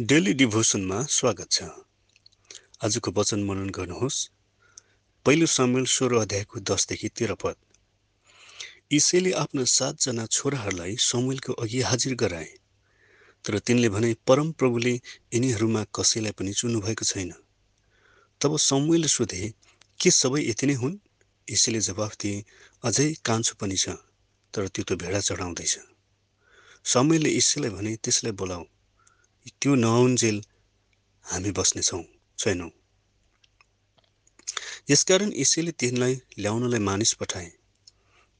Daily डिभोसनमा स्वागत छ। आजको वचन मनन गर्नुहोस्। पहिलो सामेल सोह्र अध्यायको दसदेखि तेह्र पद। इसैले आफ्ना सातजना छोराहरूलाई समूहको अघि हाजिर गराए। तर तिनले भने परम प्रभुले यिनीहरूमा कसैलाई पनि चुन्नुभएको छैन। तब समूहले सोधे के सबै यति नै हुन्? यसैले जवाफ दिए अझै कान्छो पनि छ तर त्यो त भेडा चढाउँदैछ। समयले इसैलाई भने त्यसलाई बोलाऊ। त्यो नआउन्जेल हामी बस्नेछौँ छैनौँ? यसकारण यसैले तिनलाई ल्याउनलाई मानिस पठाए।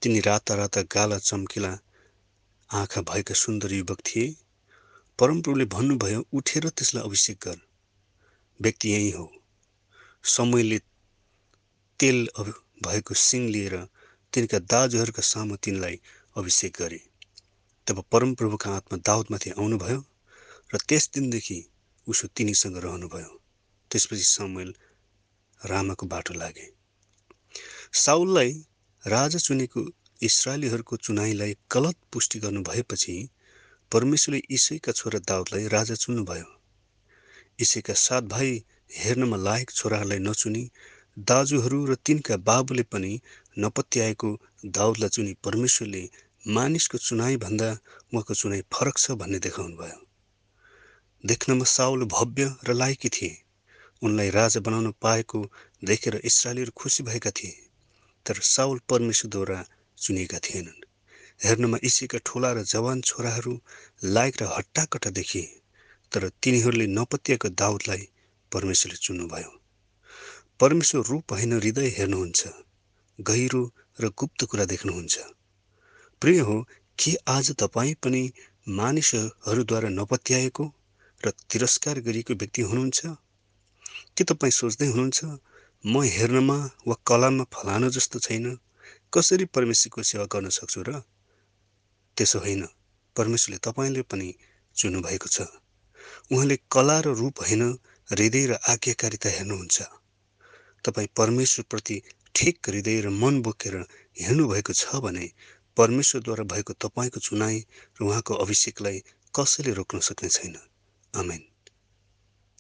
तिनी राता राता गाला चम्किला आँखा भएका सुन्दर युवक थिए। परमप्रभुले भन्नुभयो उठेर त्यसलाई अभिषेक गर। व्यक्ति यही हो। समयले तेल भएको सिङ लिएर तिनका दाजुहरूका सामु तिनलाई अभिषेक गरे। तब परमप्रभुका आत्मा दाउदमाथि आउनुभयो। र त्यस दिनदेखि उसो तिनीसँग रहनुभयो। त्यसपछि समयल रामाको बाटो लागे। साउललाई राजा चुनेको इसरायलीहरूको चुनाइलाई गलत पुष्टि गर्नु भएपछि परमेश्वरले इसैका छोरा दाउदलाई राजा चुन्नुभयो। इसैका सात भाइ हेर्नमा लायक छोराहरूलाई नचुनी दाजुहरू र तिनका बाबुले पनि नपत्याएको दाउदलाई चुनी परमेश्वरले मानिसको चुनाइ भन्दा उहाँको चुनाइ फरक छ भन्ने देखाउनु भयो देख्नमा साउल भव्य र लायकी थिए। उनलाई राजा बनाउन पाएको देखेर इसरायलीहरू खुसी भएका थिए। तर साउल परमेश्वरद्वारा चुनिएका थिएनन्। हेर्नमा इसीका ठुला र जवान छोराहरू लायक र हट्टाकट्टा देखिए तर तिनीहरूले नपत्याएको दाउदलाई परमेश्वरले चुन्नुभयो। परमेश्वर रूप होइन हृदय हेर्नुहुन्छ गहिरो र गुप्त कुरा देख्नुहुन्छ। प्रिय हो के आज तपाईँ पनि मानिसहरूद्वारा नपत्याएको? र तिरस्कार गरिएको व्यक्ति हुनुहुन्छ? के तपाईँ सोच्दै हुनुहुन्छ म हेर्नमा वा कलामा फलानु जस्तो छैन? कसरी परमेश्वरको सेवा गर्न सक्छु र? त्यसो होइन परमेश्वरले तपाईँले पनि चुन्नुभएको छ। उहाँले कला र रूप होइन हृदय र आज्ञाकारिता हेर्नुहुन्छ। तपाईँ परमेश्वरप्रति ठिक हृदय र मन बोकेर हिँड्नुभएको छ भने परमेश्वरद्वारा भएको तपाईँको चुनाइ र उहाँको अभिषेकलाई कसैले रोक्न सक्ने छैन? Amin.